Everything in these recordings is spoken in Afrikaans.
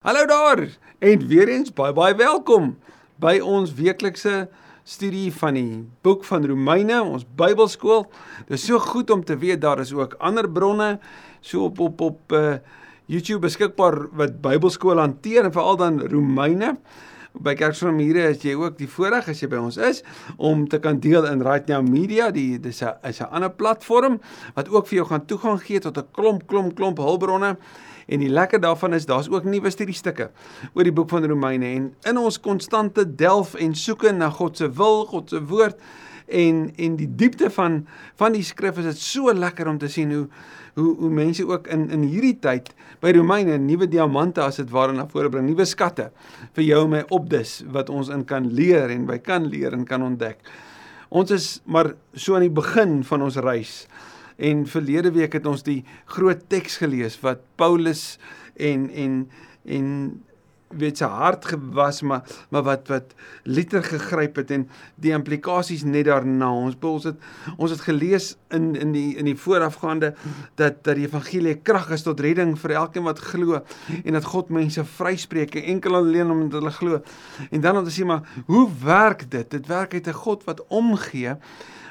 Hallo daar en weer eens baie baie welkom by ons weeklikse studie van die boek van Romeine, ons Bybelskool. Dit is so goed om te weet daar is ook ander bronne so op op op uh, YouTube beskikbaar wat Bybelskool hanteer en veral dan Romeine. By Kerkstromhiere is jy ook die voorreg as jy by ons is om te kan deel in Right Now Media. Die dis 'n is 'n ander platform wat ook vir jou gaan toegang gee tot 'n klomp klomp klomp hulpbronne En die lekker daarvan is daar's ook nuwe studiestukke oor die boek van Romeine en in ons konstante delf en soeke na God se wil, God se woord en en die diepte van van die skrif is dit so lekker om te sien hoe hoe hoe mense ook in in hierdie tyd by Romeine nuwe diamante as dit ware na vore bring, nuwe skatte vir jou en my opdis wat ons in kan leer en by kan leer en kan ontdek. Ons is maar so aan die begin van ons reis. En verlede week het ons die groot teks gelees wat Paulus en en en weet sy hart gewas maar maar wat wat liter gegryp het en die implikasies net daarna. Ons ons het ons het gelees in in die in die voorafgaande dat dat die evangelie krag is tot redding vir elkeen wat glo en dat God mense vryspreek enkel alleen omdat hulle glo. En dan om te sê maar hoe werk dit? Dit werk uit 'n God wat omgee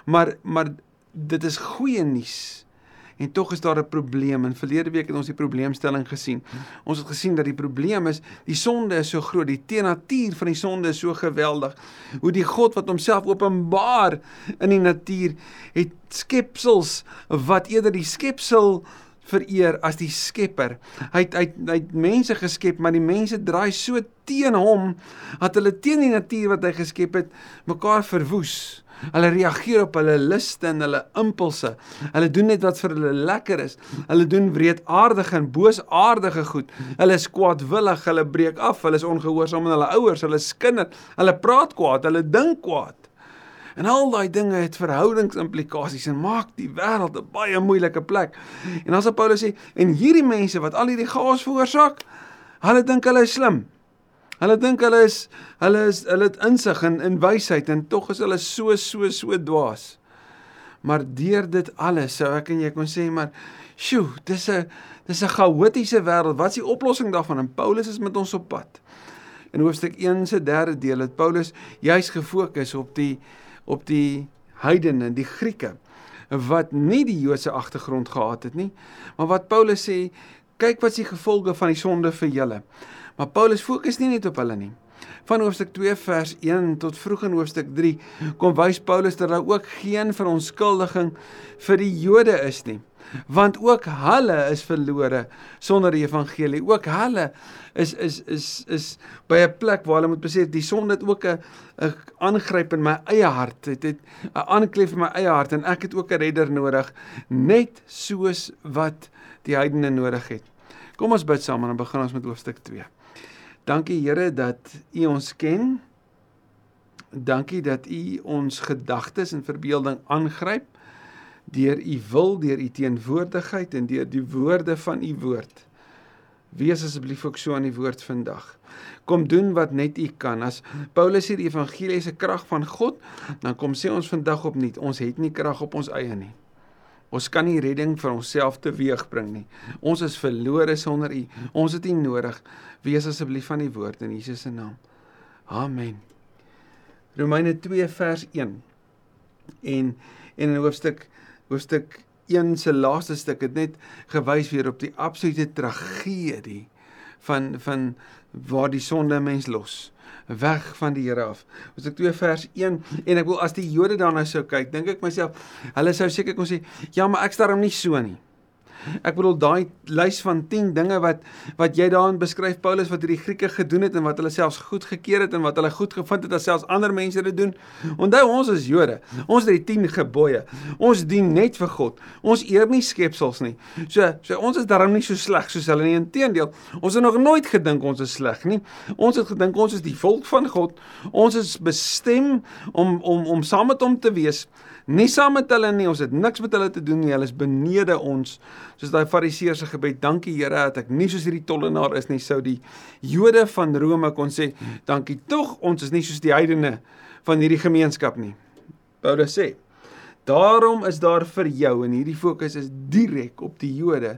maar maar dit is goeie nuus. En tog is daar 'n probleem. In verlede week het ons die probleemstelling gesien. Ons het gesien dat die probleem is die sonde is so groot, die teenatuur van die sonde is so geweldig. Hoe die God wat homself openbaar in die natuur het skepsels wat eerder die skepsel vereer as die Skepper. Hy het hy het, hy het mense geskep, maar die mense draai so teen hom dat hulle teen die natuur wat hy geskep het mekaar verwoes. Hulle reageer op hulle luste en hulle impulse. Hulle doen net wat vir hulle lekker is. Hulle doen wreedaardige en boosaardige goed. Hulle is kwaadwillig, hulle breek af, hulle is ongehoorsaam aan hulle ouers, hulle skinder, hulle praat kwaad, hulle dink kwaad. En al daai dinge het verhoudingsimplikasies en maak die wêreld 'n baie moeilike plek. En as Paulus sê, en hierdie mense wat al hierdie chaos veroorsaak, hulle dink hulle is slim. Hulle dink hulle is hulle is hulle het insig en in wysheid en tog is hulle so so so dwaas. Maar deur dit alles sou ek en jy kon sê maar sjoe, dis 'n dis 'n chaotiese wêreld. Wat is die oplossing daarvan? En Paulus is met ons op pad. In hoofstuk 1 se derde deel het Paulus juis gefokus op die op die heidene, die Grieke wat nie die Joodse agtergrond gehad het nie, maar wat Paulus sê, kyk wat is die gevolge van die sonde vir julle. Maar Paulus fokus nie net op hulle nie. Van hoofstuk 2 vers 1 tot vroeg in hoofstuk 3 kom wys Paulus dat daar ook geen verontskuldiging vir die Jode is nie. Want ook hulle is verlore sonder die evangelie. Ook hulle is is is is by 'n plek waar hulle moet besef die sonde het ook 'n 'n aangryp in my eie hart. Dit het 'n aanklef in my eie hart en ek het ook 'n redder nodig net soos wat die heidene nodig het. Kom ons bid saam en dan begin ons met hoofstuk 2. Dankie Here dat U ons ken. Dankie dat U ons gedagtes en verbeelding aangryp deur U wil, deur U teenwoordigheid en deur die woorde van U woord. Wees asseblief ook so aan die woord vandag. Kom doen wat net U kan. As Paulus hier die evangelie se krag van God, dan kom sê ons vandag opnuut, ons het nie krag op ons eie nie. Ons kan nie redding vir onsself teweegbring nie. Ons is verlore sonder U. Ons het U nodig. Wees asseblief van die woord in Jesus se naam. Amen. Romeine 2 vers 1. En en in hoofstuk hoofstuk 1 se laaste stuk het net gewys weer op die absolute tragedie van van waar die sonde mens los weg van die Here af. Ons het 2 vers 1 en ek wil as die Jode daarna sou kyk, dink ek myself, hulle sou seker kon sê, ja, maar ek staar hom nie so nie. Ek bedoel daai lys van 10 dinge wat wat jy daarin beskryf Paulus wat hierdie Grieke gedoen het en wat hulle selfs goed gekeer het en wat hulle goed gevind het as selfs ander mense dit doen. Onthou ons is Jode. Ons het die 10 gebooie. Ons dien net vir God. Ons eer nie skepsels nie. So so ons is daarom nie so sleg soos hulle nie. Inteendeel, ons het nog nooit gedink ons is sleg nie. Ons het gedink ons is die volk van God. Ons is bestem om om om saam met hom te wees. Nie saam met hulle nie. Ons het niks met hulle te doen nie. Hulle is benede ons soos daai fariseërs se gebed dankie Here dat ek nie soos hierdie tollenaar is nie sou die Jode van Rome kon sê dankie tog ons is nie soos die heidene van hierdie gemeenskap nie Paulus sê daarom is daar vir jou en hierdie fokus is direk op die Jode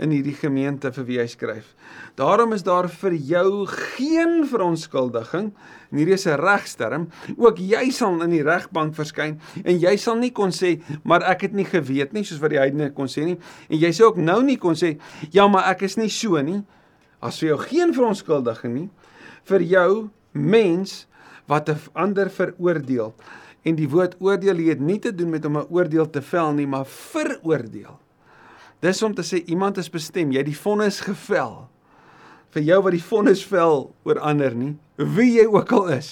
in hierdie gemeente vir wie hy skryf. Daarom is daar vir jou geen verontskuldiging. En hierdie is 'n regsterm. Ook jy sal in die regbank verskyn en jy sal nie kon sê maar ek het nie geweet nie soos wat die heidene kon sê nie. En jy sê ook nou nie kon sê ja maar ek is nie so nie. As vir jou geen verontskuldiging nie vir jou mens wat 'n ander veroordeel. En die woord oordeel het nie te doen met om 'n oordeel te vel nie, maar veroordeel. Dis om te sê iemand is bestem, jy die vonnis gevel. Vir jou wat die vonnis vel oor ander nie, wie jy ook al is.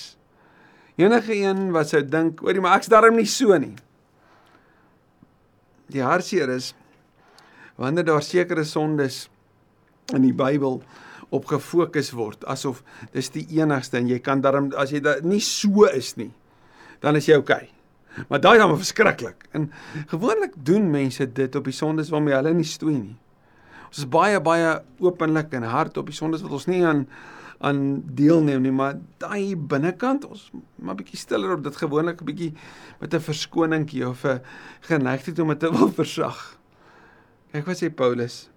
Enige een wat sou dink, oor die maar ek's darm nie so nie. Die hartseer is wanneer daar sekere sondes in die Bybel op gefokus word asof dis die enigste en jy kan darm as jy da, nie so is nie dan is jy oukei. Okay. Maar daai dan verskriklik. En gewoonlik doen mense dit op die sondes waarmee hulle nie stoei nie. Ons is baie baie openlik en hard op die sondes wat ons nie aan aan deelneem nie, maar daai binnekant ons maar bietjie stiller op dit gewoonlik 'n bietjie met 'n verskoningkie of 'n geneigtheid om dit te wil versag. Kyk wat sê Paulus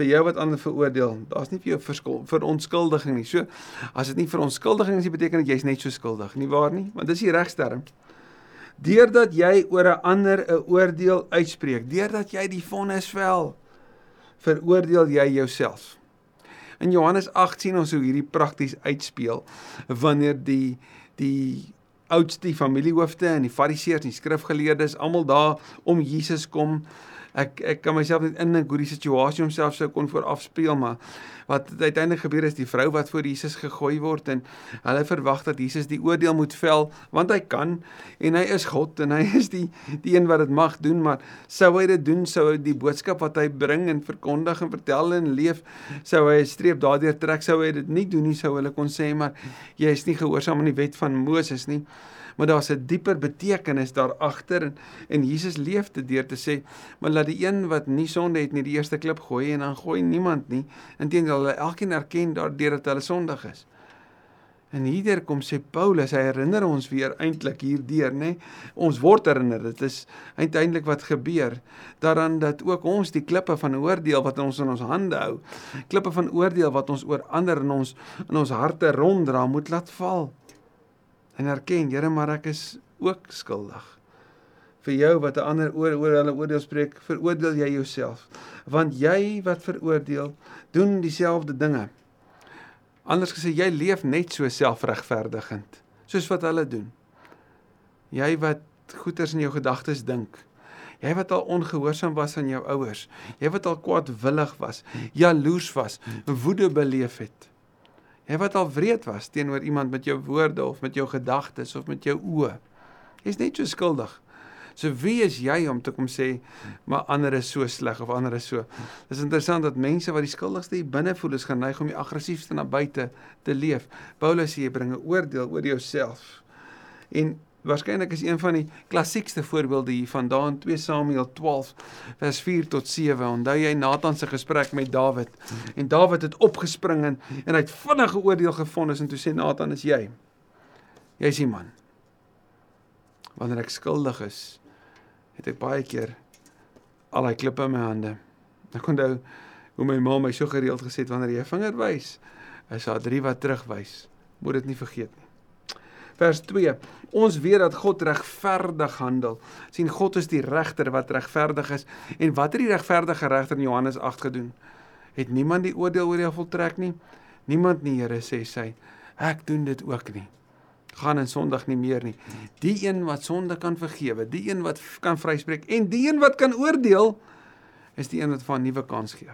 vir jou wat ander veroordeel. Daar's nie vir jou verskil vir onskuldiging nie. So as dit nie vir onskuldiging is, beteken dit jy's net so skuldig, nie waar nie? Want dis die regsterm. Deurdat jy oor 'n ander 'n oordeel uitspreek, deurdat jy die vonnis vel, veroordeel jy jouself. In Johannes 8 sien ons hoe hierdie prakties uitspeel wanneer die die oudste familiehoofde en die fariseërs en die skrifgeleerdes almal daar om Jesus kom ek ek kan myself net indink hoe die situasie homself sou kon voorafspeel maar wat uiteindelik gebeur is die vrou wat voor Jesus gegooi word en hulle verwag dat Jesus die oordeel moet vel want hy kan en hy is God en hy is die die een wat dit mag doen maar sou hy dit doen sou hy die boodskap wat hy bring en verkondig en vertel en leef sou hy 'n streep daardeur trek sou hy dit nie doen nie sou hulle kon sê maar jy is nie gehoorsaam aan die wet van Moses nie maar daar's 'n dieper betekenis daar agter en, en Jesus leef dit deur te sê, maar laat die een wat nie sonde het nie die eerste klip gooi en dan gooi niemand nie. Inteendeel hulle elkeen erken daardeur dat hulle sondig is. En hierdeur kom sê Paulus, hy herinner ons weer eintlik hierdeur, nê? Ons word herinner, dit is uiteindelik wat gebeur daaraan dat ook ons die klippe van oordeel wat ons in ons hande hou, klippe van oordeel wat ons oor ander in ons in ons harte ronddra, moet laat val en erken, Here, maar ek is ook skuldig. Vir jou wat 'n ander oor oor hulle oordeel spreek, veroordeel jy jouself, want jy wat veroordeel, doen dieselfde dinge. Anders gesê, jy leef net so selfregverdigend, soos wat hulle doen. Jy wat goeters in jou gedagtes dink. Jy wat al ongehoorsaam was aan jou ouers, jy wat al kwaadwillig was, jaloers was, woede beleef het. Jy wat al wreed was teenoor iemand met jou woorde of met jou gedagtes of met jou oë. Jy's net so skuldig. So wie is jy om te kom sê maar ander is so sleg of ander is so. Dis interessant dat mense wat die skuldigste binne voel is geneig om die aggressiefste na buite te leef. Paulus sê jy bring 'n oordeel oor jouself. En Waarskynlik is een van die klassiekste voorbeelde hiervan daar in 2 Samuel 12 vers 4 tot 7. Onthou jy Nathan se gesprek met Dawid? En Dawid het opgespring en, en hy het vinnige oordeel gevonnis en toe sê Nathan is jy. Jy's die man. Wanneer ek skuldig is, het ek baie keer al daai klippe in my hande. Ek onthou hoe my ma my so gereeld gesê het wanneer jy 'n vinger wys, is daar drie wat terugwys. Moet dit nie vergeet nie. Vers 2. Ons weet dat God regverdig handel. sien God is die regter wat regverdig is. En wat het die regverdige regter in Johannes 8 gedoen? Het niemand die oordeel oor jou voltrek nie? Niemand nie, Here sê sy. Ek doen dit ook nie. Gaan en sondig nie meer nie. Die een wat sonde kan vergewe, die een wat kan vryspreek en die een wat kan oordeel is die een wat van nuwe kans gee.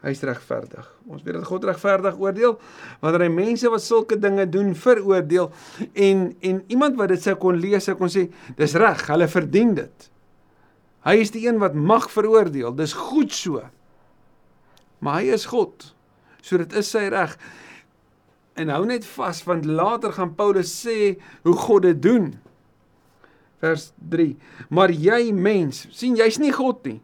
Hy's regverdig. Ons weet dat God regverdig oordeel wanneer hy mense wat sulke dinge doen veroordeel en en iemand wat dit sou kon lees sou kon sê dis reg, hulle verdien dit. Hy is die een wat mag veroordeel. Dis goed so. Maar hy is God. So dit is sy reg. En hou net vas want later gaan Paulus sê hoe God dit doen. Vers 3. Maar jy mens, sien jy's nie God nie.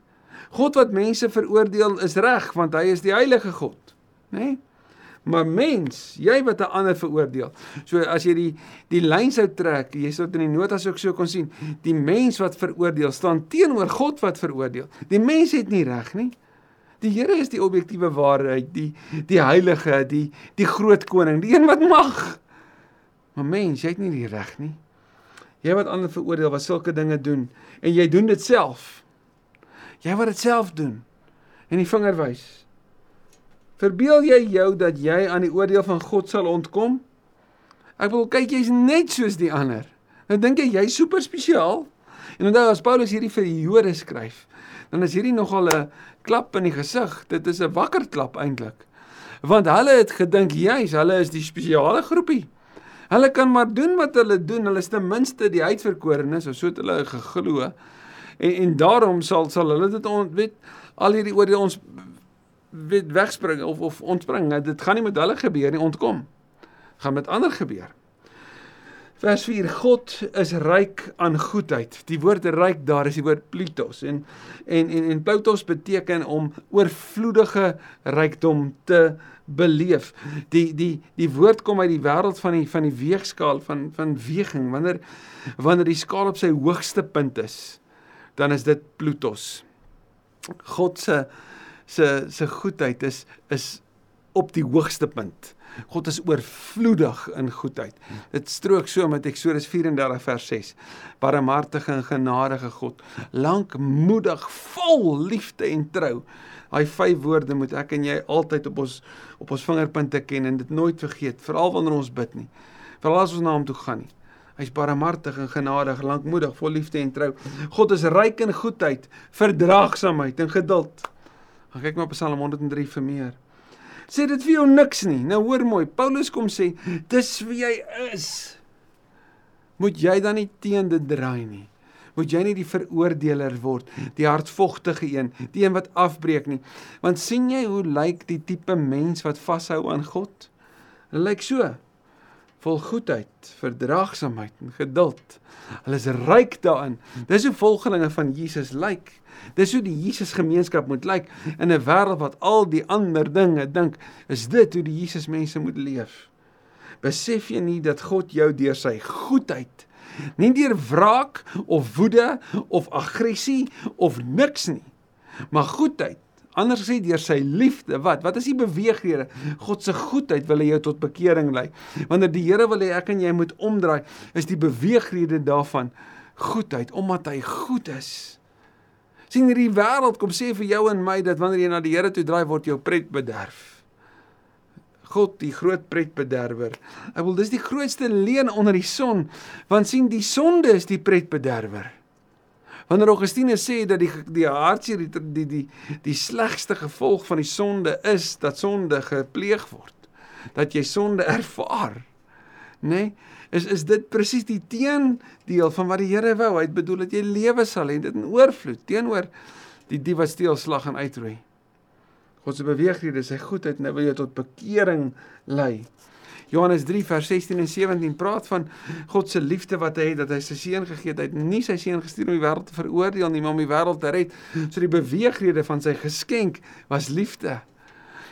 God wat mense veroordeel is reg want hy is die heilige God, nê? Nee? Maar mens, jy wat 'n ander veroordeel. So as jy die die lyn sou trek, jy sou dit in die notas ook so kon sien, die mens wat veroordeel staan teenoor God wat veroordeel. Die mens het nie reg nie. Die Here is die objektiewe waarheid, die die heilige, die die groot koning, die een wat mag. Maar mens, jy het nie die reg nie. Jy wat ander veroordeel wat sulke dinge doen en jy doen dit self. Jy wat dit self doen en die vinger wys. Verbeel jy jou dat jy aan die oordeel van God sal ontkom? Ek wil kyk jy's net soos die ander. Nou dink jy jy's super spesiaal? En onthou as Paulus hierdie vir die Jode skryf, dan is hierdie nogal 'n klap in die gesig. Dit is 'n wakker klap eintlik. Want hulle het gedink jy's hulle is die spesiale groepie. Hulle kan maar doen wat hulle doen. Hulle is ten minste die uitverkorenes, of so het hulle geglo. En en daarom sal sal hulle dit on, weet al hierdie oordeel ons weet wegspring of of ontspring. Dit gaan nie met hulle gebeur nie, ontkom. Gaan met ander gebeur. Vers 4 God is ryk aan goedheid. Die woord ryk daar is die woord plutos en en en, en plutos beteken om oorvloedige rykdom te beleef. Die die die woord kom uit die wêreld van die van die weegskaal van van weging. Wanneer wanneer die skaal op sy hoogste punt is, dan is dit plutos. God se se se goedheid is is op die hoogste punt. God is oorvloedig in goedheid. Dit strook so met Eksodus 34 vers 6. Barmhartige en genadige God, lankmoedig, vol liefde en trou. Daai vyf woorde moet ek en jy altyd op ons op ons vingerpunte ken en dit nooit vergeet, veral wanneer ons bid nie. Veral as ons na hom toe gaan nie. Hy's barmhartig en genadig, lankmoedig, vol liefde en trou. God is ryk in goedheid, verdraagsaamheid en geduld. Gaan kyk maar op Psalm 103 vir meer sê dit vir jou niks nie. Nou hoor mooi, Paulus kom sê, dis wie jy is. Moet jy dan nie teen dit draai nie. Moet jy nie die veroordeler word, die hartvogtige een, die een wat afbreek nie. Want sien jy hoe lyk die tipe mens wat vashou aan God? Hulle lyk so vol goedheid, verdraagsaamheid en geduld. Hulle is ryk daarin. Dis hoe volgelinge van Jesus lyk. Dis hoe die Jesus gemeenskap moet lyk in 'n wêreld wat al die ander dinge dink. Is dit hoe die Jesus mense moet leef? Besef jy nie dat God jou deur sy goedheid, nie deur wraak of woede of aggressie of niks nie, maar goedheid Anders gesê deur sy liefde, wat? Wat is die beweegrede? God se goedheid wil hy jou tot bekering lei. Wanneer die Here wil hê ek en jy moet omdraai, is die beweegrede daarvan goedheid omdat hy goed is. sien hierdie wêreld kom sê vir jou en my dat wanneer jy na die Here toe draai word jou pret bederf. God die groot pretbederwer. Ek wil dis die grootste leuen onder die son want sien die sonde is die pretbederwer. Wanneer Augustinus sê dat die die hartseer die die die die slegste gevolg van die sonde is dat sonde gepleeg word. Dat jy sonde ervaar. Nê? Nee, is is dit presies die teendeel van wat die Here wou. Hy het bedoel dat jy lewe sal hê dit in oorvloed teenoor die die wat steel, slag en uitroei. God se beweegrede, sy goedheid nou wil jou tot bekering lei. Johannes 3 vers 16 en 17 praat van God se liefde wat hy het dat hy sy seun gegee het. Hy het nie sy seun gestuur om die wêreld te veroordeel nie, maar om die wêreld te red. So die beweegrede van sy geskenk was liefde.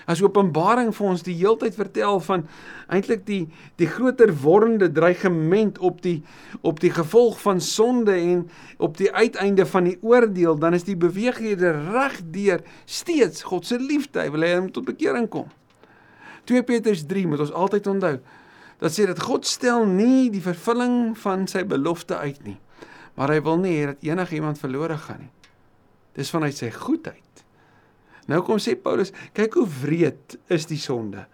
As Openbaring vir ons die heeltyd vertel van eintlik die die groter wordende dreigement op die op die gevolg van sonde en op die uiteinde van die oordeel, dan is die beweegrede regdeur steeds God se liefde. Hy wil hê hom tot bekering kom. 2 Petrus 3 moet ons altyd onthou. Dat sê dat God stel nie die vervulling van sy belofte uit nie. Maar hy wil nie hê dat enigiemand verlore gaan nie. Dis vanuit sy goedheid. Nou kom sê Paulus, kyk hoe wreed is die sonde.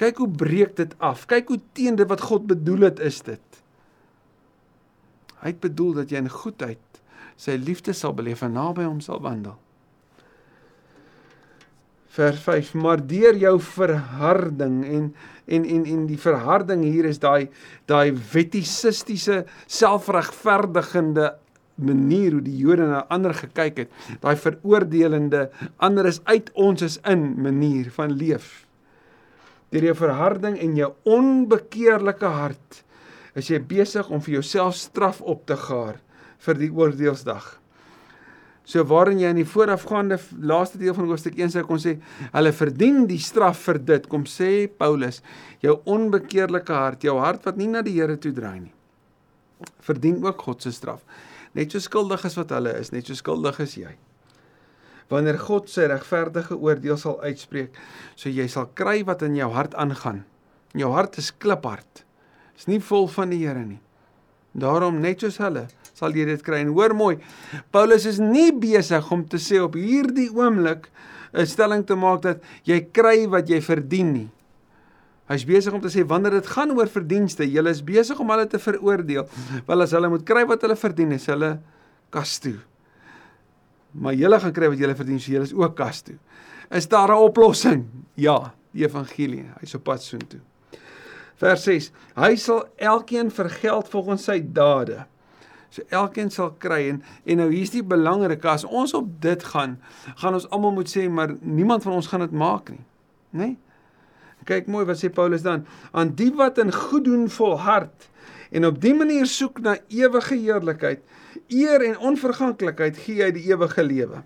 Kyk hoe breek dit af. Kyk hoe teen dit wat God bedoel het is dit. Hy het bedoel dat jy in goedheid sy liefde sal beleef en naby hom sal wandel vers 5 maar deur jou verharding en en en en die verharding hier is daai daai wetisistiese selfregverdigende manier hoe die Jode na ander gekyk het. Daai veroordelende ander is uit ons is in manier van leef. Deur jou verharding en jou onbekeerlike hart is jy besig om vir jouself straf op te gaar vir die oordeelsdag So waarin jy in die voorafgaande laaste deel van hoofstuk 1 sê kon sê hulle verdien die straf vir dit kom sê Paulus jou onbekeerlike hart jou hart wat nie na die Here toe draai nie verdien ook God se straf net so skuldig as wat hulle is net so skuldig as jy wanneer God sy regverdige oordeel sal uitspreek. So jy sal kry wat in jou hart aangaan. Jou hart is kliphard. Is nie vol van die Here nie. Daarom net soos hulle sal jy dit kry en hoor mooi. Paulus is nie besig om te sê op hierdie oomblik 'n stelling te maak dat jy kry wat jy verdien nie. Hy's besig om te sê wanneer dit gaan oor verdienste, jy is besig om hulle te veroordeel. Wel as hulle moet kry wat hulle verdien, is hulle kas toe. Maar julle gaan kry wat julle verdien, so julle is ook kas toe. Is daar 'n oplossing? Ja, die evangelie. Hy's op pad soontoe. Vers 6. Hy sal elkeen vergeld volgens sy dade. So elkeen sal kry en en nou hier's die belangrike as ons op dit gaan, gaan ons almal moet sê maar niemand van ons gaan dit maak nie. Né? Nee? Kyk mooi wat sê Paulus dan, aan die wat in goed doen volhard en op dië manier soek na ewige heerlikheid, eer en onverganklikheid gee hy die ewige lewe.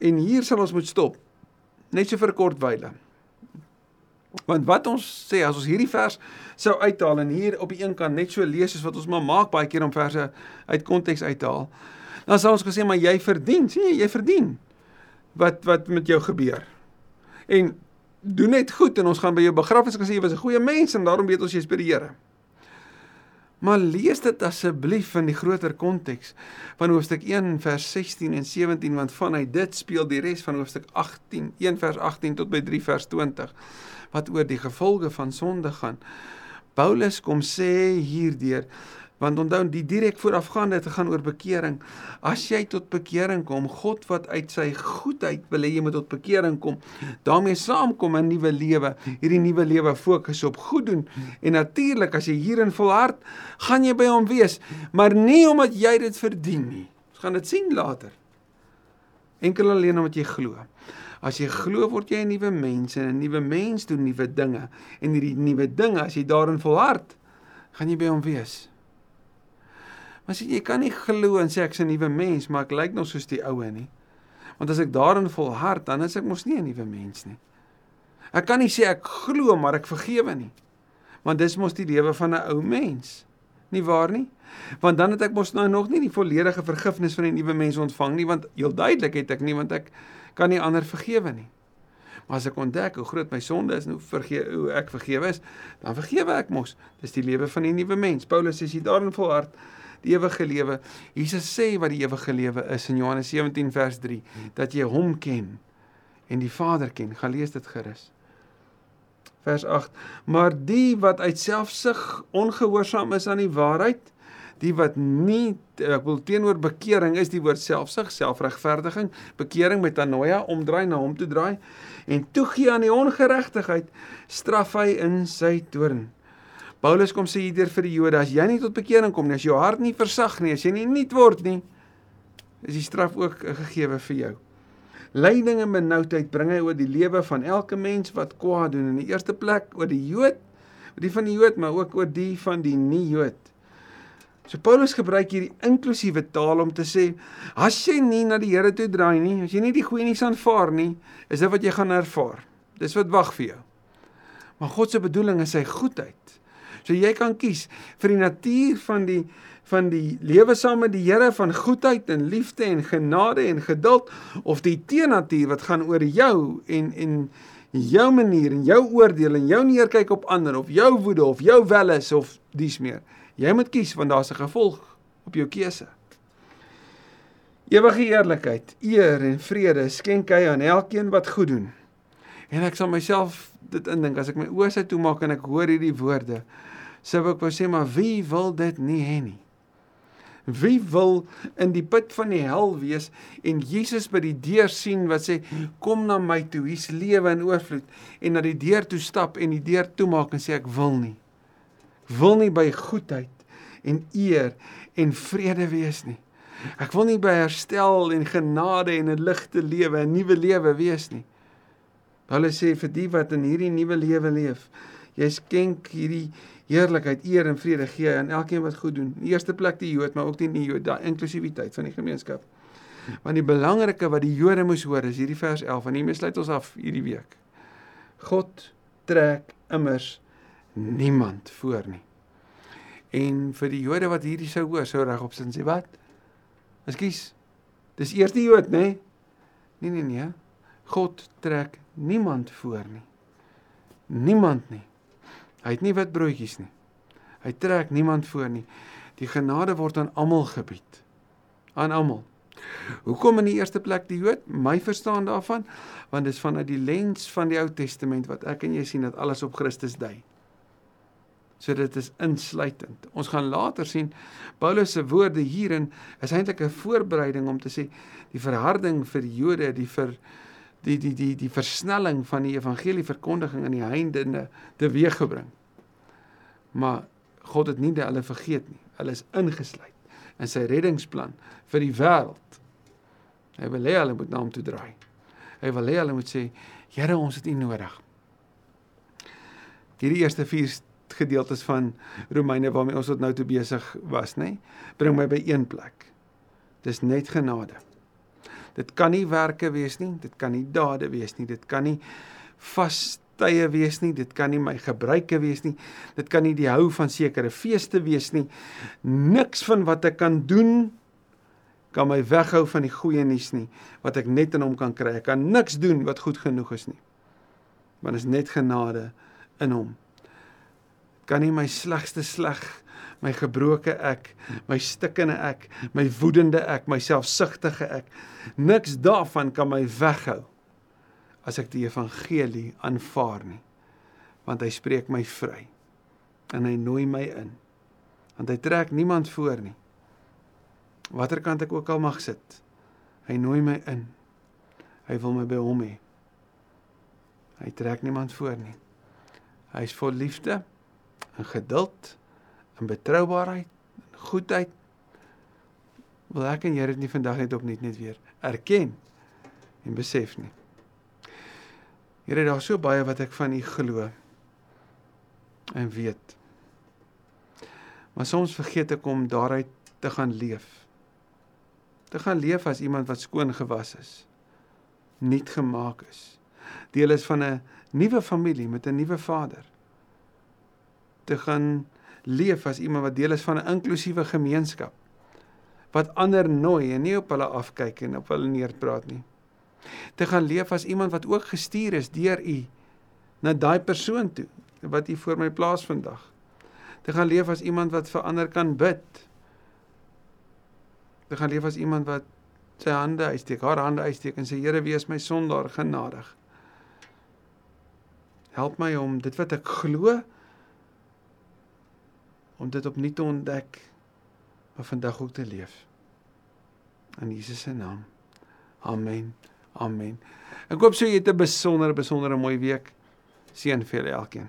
En hier sal ons moet stop. Net so vir 'n kort wyle. Want wat ons sê as ons hierdie vers sou uithaal en hier op die een kant net so lees soos wat ons maar maak baie keer om verse uit konteks uit te haal, dan sou ons gesê maar jy verdien, sien jy, jy verdien wat wat met jou gebeur. En doen net goed en ons gaan by jou begrafnis gesê jy was 'n goeie mens en daarom weet ons jy is by die Here. Maar lees dit asseblief in die groter konteks van hoofstuk 1 vers 16 en 17 want vanuit dit speel die res van hoofstuk 18 1 vers 18 tot by 3 vers 20 wat oor die gevolge van sonde gaan. Paulus kom sê hierdeur want onthou die direk voorafgaande te gaan oor bekering. As jy tot bekering kom, God wat uit sy goedheid wil hê jy moet tot bekering kom, daarmee saamkom 'n nuwe lewe. Hierdie nuwe lewe fokus op goed doen en natuurlik as jy hierin volhard, gaan jy by hom wees, maar nie omdat jy dit verdien nie. Ons gaan dit sien later. Enkel alleen omdat jy glo. As jy glo word jy 'n nuwe mens en 'n nuwe mens doen nuwe dinge en hierdie nuwe dinge as jy daarin volhard, gaan jy by hom wees. Maar sê jy kan nie glo en sê ek's 'n nuwe mens, maar ek lyk nog soos die oue nie. Want as ek daarin volhard, dan is ek mos nie 'n nuwe mens nie. Ek kan nie sê ek glo maar ek vergewe nie. Want dis mos die lewe van 'n ou mens. Nie waar nie? Want dan het ek mos nou nog nie die volledige vergifnis van 'n nuwe mens ontvang nie, want heel duidelik het ek nie want ek kan nie ander vergewe nie. Maar as ek ontdek hoe groot my sonde is en hoe vergewe hoe ek vergewe is, dan vergewe ek mos. Dis die lewe van 'n nuwe mens. Paulus sê jy daarin volhard die ewige lewe. Jesus sê wat die ewige lewe is in Johannes 17 vers 3, dat jy hom ken en die Vader ken. Gaan lees dit gerus. Vers 8: Maar die wat uit selfsug ongehoorsaam is aan die waarheid, die wat nie ek wil teenoor bekering is die woord selfsug, selfregverdiging, bekering met anoia omdraai na hom toe draai en toegee aan die ongeregtigheid, straf hy in sy toorn. Paulus kom sê hier vir die Jode, as jy nie tot bekering kom nie, as jou hart nie versag nie, as jy nie nuut word nie, is die straf ook gegeewe vir jou. Lyding en benoudheid bring hy oor die lewe van elke mens wat kwaad doen in die eerste plek oor die Jood, oor die van die Jood, maar ook oor die van die nie-Jood. So Paulus gebruik hierdie inklusiewe taal om te sê as jy nie na die Here toe draai nie, as jy nie die goeie nuus aanvaar nie, is dit wat jy gaan ervaar. Dis wat wag vir jou. Maar God se bedoeling is sy goedheid. So jy kan kies vir die natuur van die van die lewe saam met die Here van goedheid en liefde en genade en geduld of die teenatuur wat gaan oor jou en en jou manier en jou oordeel en jou neerkyk op ander of jou woede of jou welis of dies meer. Jy moet kies want daar's 'n gevolg op jou keuse. Ewige eerlikheid, eer en vrede skenk hy aan elkeen wat goed doen. En ek sal myself dit indink as ek my oë sou toemaak en ek hoor hierdie woorde, sou ek wou sê maar wie wil dit nie hê nie? Wie wil in die put van die hel wees en Jesus by die deur sien wat sê kom na my toe, hier's lewe in oorvloed en na die deur toe stap en die deur toemaak en sê ek wil nie wil nie by goedheid en eer en vrede wees nie. Ek wil nie by herstel en genade en 'n ligte lewe, 'n nuwe lewe wees nie. Hulle sê vir die wat in hierdie nuwe lewe leef, jy skenk hierdie heerlikheid, eer en vrede gee aan elkeen wat goed doen. In eerste plek die Jood, maar ook die nie-Jood, daai inklusiwiteit van die gemeenskap. Want die belangrike wat die Jode moes hoor is hierdie vers 11 en hiermee sluit ons af hierdie week. God trek immers niemand voor nie. En vir die Jode wat hierdie sou hoor, sou regop sin sê wat? Ekskuus. Dis eers die Jood, nê? Nee nee nee. God trek niemand voor nie. Niemand nie. Hy het nie wit broodjies nie. Hy trek niemand voor nie. Die genade word aan almal gebied. Aan almal. Hoekom in die eerste plek die Jood? My verstaan daarvan, want dit is vanuit die lens van die Ou Testament wat ek en jy sien dat alles op Christus dui. So dit is insluitend. Ons gaan later sien Paulus se woorde hierin is eintlik 'n voorbereiding om te sê die verharding vir die Jode, die vir die die die die versnelling van die evangelie verkondiging in die heidene teweeggebring. Maar God het nie hulle vergeet nie. Hulle is ingesluit in sy reddingsplan vir die wêreld. Hy wil hê hulle moet na hom toe draai. Hy wil hê hulle moet sê, Here, ons het U nodig. Hierdie eerste 4 gedeeltes van Romeine waarmee ons tot nou toe besig was, nê? Bring my by een plek. Dis net genade. Dit kan nie werke wees nie, dit kan nie dade wees nie, dit kan nie vastye wees nie, dit kan nie my gebruike wees nie. Dit kan nie die hou van sekere feeste wees nie. Niks van wat ek kan doen kan my weghou van die goeie nuus nie wat ek net in hom kan kry. Ek kan niks doen wat goed genoeg is nie. Want is net genade in hom kan nie my slegste sleg my gebroke ek, my stikkende ek, my woedende ek, my selfsugtige ek, niks daarvan kan my weghou as ek die evangelie aanvaar nie. Want hy spreek my vry en hy nooi my in. Want hy trek niemand voor nie. Watter kant ek ook al mag sit, hy nooi my in. Hy wil my by hom hê. Hy trek niemand voor nie. Hy is vol liefde in geduld, in betroubaarheid, in goedheid. Wil ek en jy dit nie vandag net opnuut net weer erken en besef nie. Here, daar's so baie wat ek van U glo en weet. Maar soms vergeet ek om daaruit te gaan leef. Te gaan leef as iemand wat skoon gewas is, nuut gemaak is, deel is van 'n nuwe familie met 'n nuwe vader te gaan leef as iemand wat deel is van 'n inklusiewe gemeenskap wat ander nooi en nie op hulle afkyk en op hulle neerpraat nie. Te gaan leef as iemand wat ook gestuur is deur u na daai persoon toe wat u voor my plaas vandag. Te gaan leef as iemand wat vir ander kan bid. Te gaan leef as iemand wat sy hande uitsteek, haar hande uitsteek en sê Here, wees my sondaar genadig. Help my om dit wat ek glo om dit opnuut te ontdek maar vandag ook te leef. In Jesus se naam. Amen. Amen. Ek hoop so jy het 'n besondere besondere mooi week. Seën vir elkeen.